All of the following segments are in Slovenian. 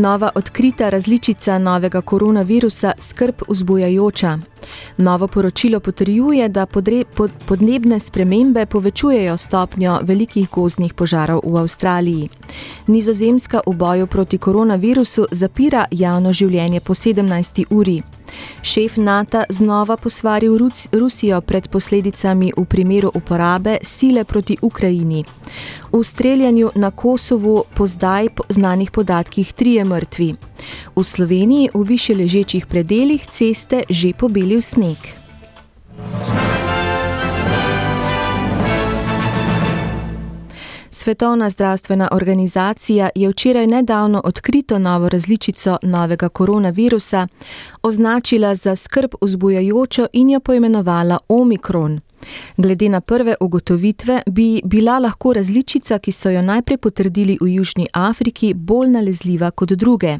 Nova odkrita različica novega koronavirusa skrb vzbujajoča. Novo poročilo potrjuje, da podnebne spremembe povečujejo stopnjo velikih gozdnih požarov v Avstraliji. Nizozemska v boju proti koronavirusu zapira javno življenje po 17. uri. Šef NATO znova posvaril Rusijo pred posledicami v primeru uporabe sile proti Ukrajini. V streljanju na Kosovu po zdaj znanih podatkih trije mrtvi. V Sloveniji v više ležečih predeljih ceste že pobelil sneg. Svetovna zdravstvena organizacija je včeraj nedavno odkrito novo različico novega koronavirusa označila za skrb vzbujajočo in jo poimenovala Omikron. Glede na prve ugotovitve bi bila lahko različica, ki so jo najprej potrdili v Južni Afriki, bolj nalezljiva kot druge.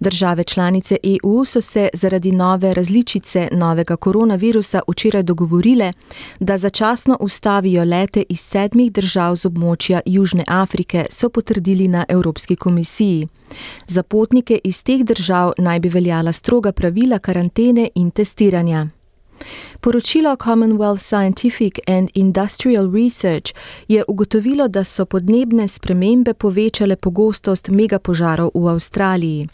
Države članice EU so se zaradi nove različice novega koronavirusa včeraj dogovorile, da začasno ustavijo lete iz sedmih držav z območja Južne Afrike, so potrdili na Evropski komisiji. Za potnike iz teh držav naj bi veljala stroga pravila karantene in testiranja. Poročilo Commonwealth Scientific and Industrial Research je ugotovilo, da so podnebne spremembe povečale pogostost megapožarov v Avstraliji.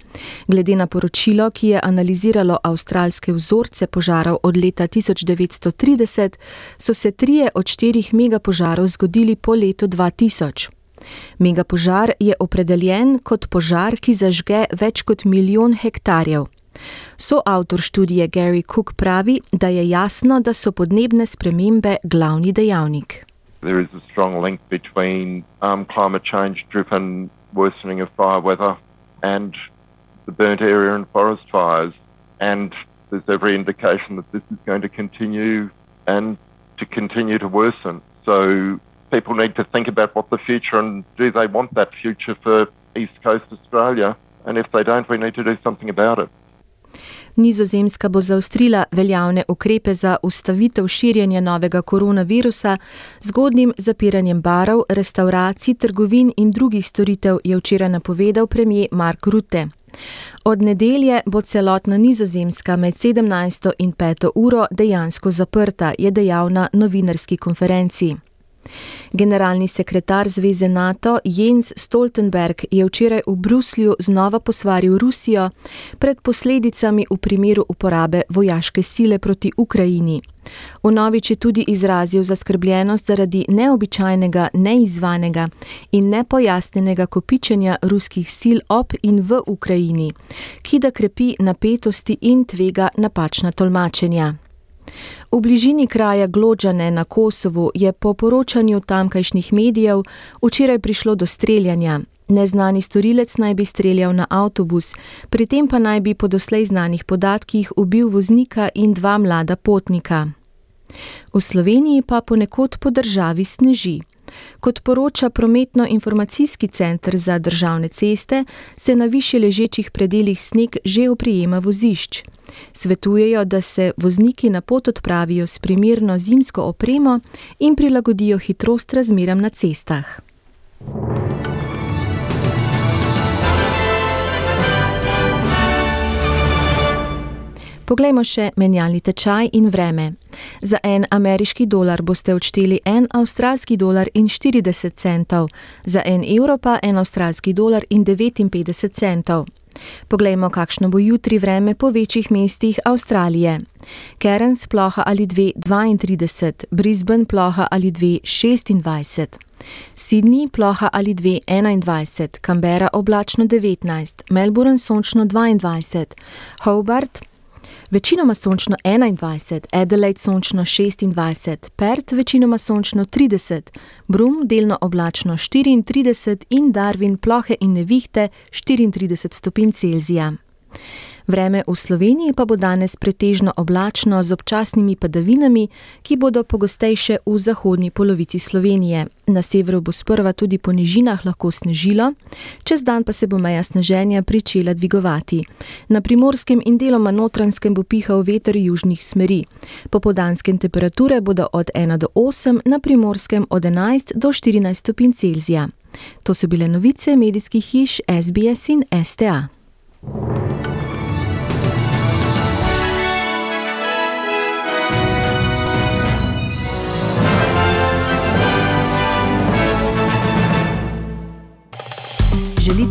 Glede na poročilo, ki je analiziralo avstralske vzorce požarov od leta 1930, so se trije od štirih megapožarov zgodili po letu 2000. Megapožar je opredeljen kot požar, ki zažge več kot milijon hektarjev. Soavtor študije Gary Cook pravi, da je jasno, da so podnebne spremembe glavni dejavnik. There is a strong link between um, climate change driven worsening of fire weather and the burnt area and forest fires. And there's every indication that this is going to continue and to continue to worsen. So people need to think about what the future and do they want that future for East Coast Australia? And if they don't, we need to do something about it. Nizozemska bo zaustrila veljavne ukrepe za ustavitev širjenja novega koronavirusa, zgodnim zapiranjem barov, restauracij, trgovin in drugih storitev, je včeraj napovedal premijer Mark Rutte. Od nedelje bo celotna Nizozemska med 17. in 5. uro dejansko zaprta, je dejal na novinarski konferenci. Generalni sekretar Zveze NATO Jens Stoltenberg je včeraj v Bruslju znova posvaril Rusijo pred posledicami v primeru uporabe vojaške sile proti Ukrajini. Vnovič je tudi izrazil zaskrbljenost zaradi neobičajnega, neizvanega in nepojasnenega kopičenja ruskih sil ob in v Ukrajini, ki da krepi napetosti in tvega napačna tolmačenja. V bližini kraja Glodžane na Kosovu je po poročanju tamkajšnjih medijev včeraj prišlo do streljanja. Neznani storilec naj bi streljal na avtobus, pri tem pa naj bi po doslej znanih podatkih ubil voznika in dva mlada potnika. V Sloveniji pa ponekod po državi sneži. Kot poroča Prometno-informacijski center za državne ceste, se na više ležečih predeljih sneg že oprijema vozišč. Svetujejo, da se vozniki na pot odpravijo s primerno zimsko opremo in prilagodijo hitrost razmeram na cestah. Poglejmo še menjalni tečaj in vreme. Za en ameriški dolar boste odšteli en avstralski dolar in 40 centov, za en evro pa en avstralski dolar in 59 centov. Poglejmo, kakšno bo jutri vreme po večjih mestih Avstralije. Cairns ploha ali 2,32, Brisbane ploha ali 2,26. Sydney ploha ali 2,21, Canberra oblačno 19, Melbourne sončno 22, Hobart večinoma sončno 21, Adelaide sončno 26, Perth večinoma sončno 30, Brum delno oblačno 34 in Darwin plohe in nevihte 34 stopinj Celzija. Vreme v Sloveniji pa bo danes pretežno oblačno z občasnimi padavinami, ki bodo pogostejše v zahodnji polovici Slovenije. Na severu bo sprva tudi po nižinah lahko snežilo, čez dan pa se bo meja sneženja pričela dvigovati. Na primorskem in deloma notranskem bo pihal veter južnih smeri. Popodanske temperature bodo od 1 do 8, na primorskem od 11 do 14 stopinj Celzija. To so bile novice medijskih hiš SBS in STA.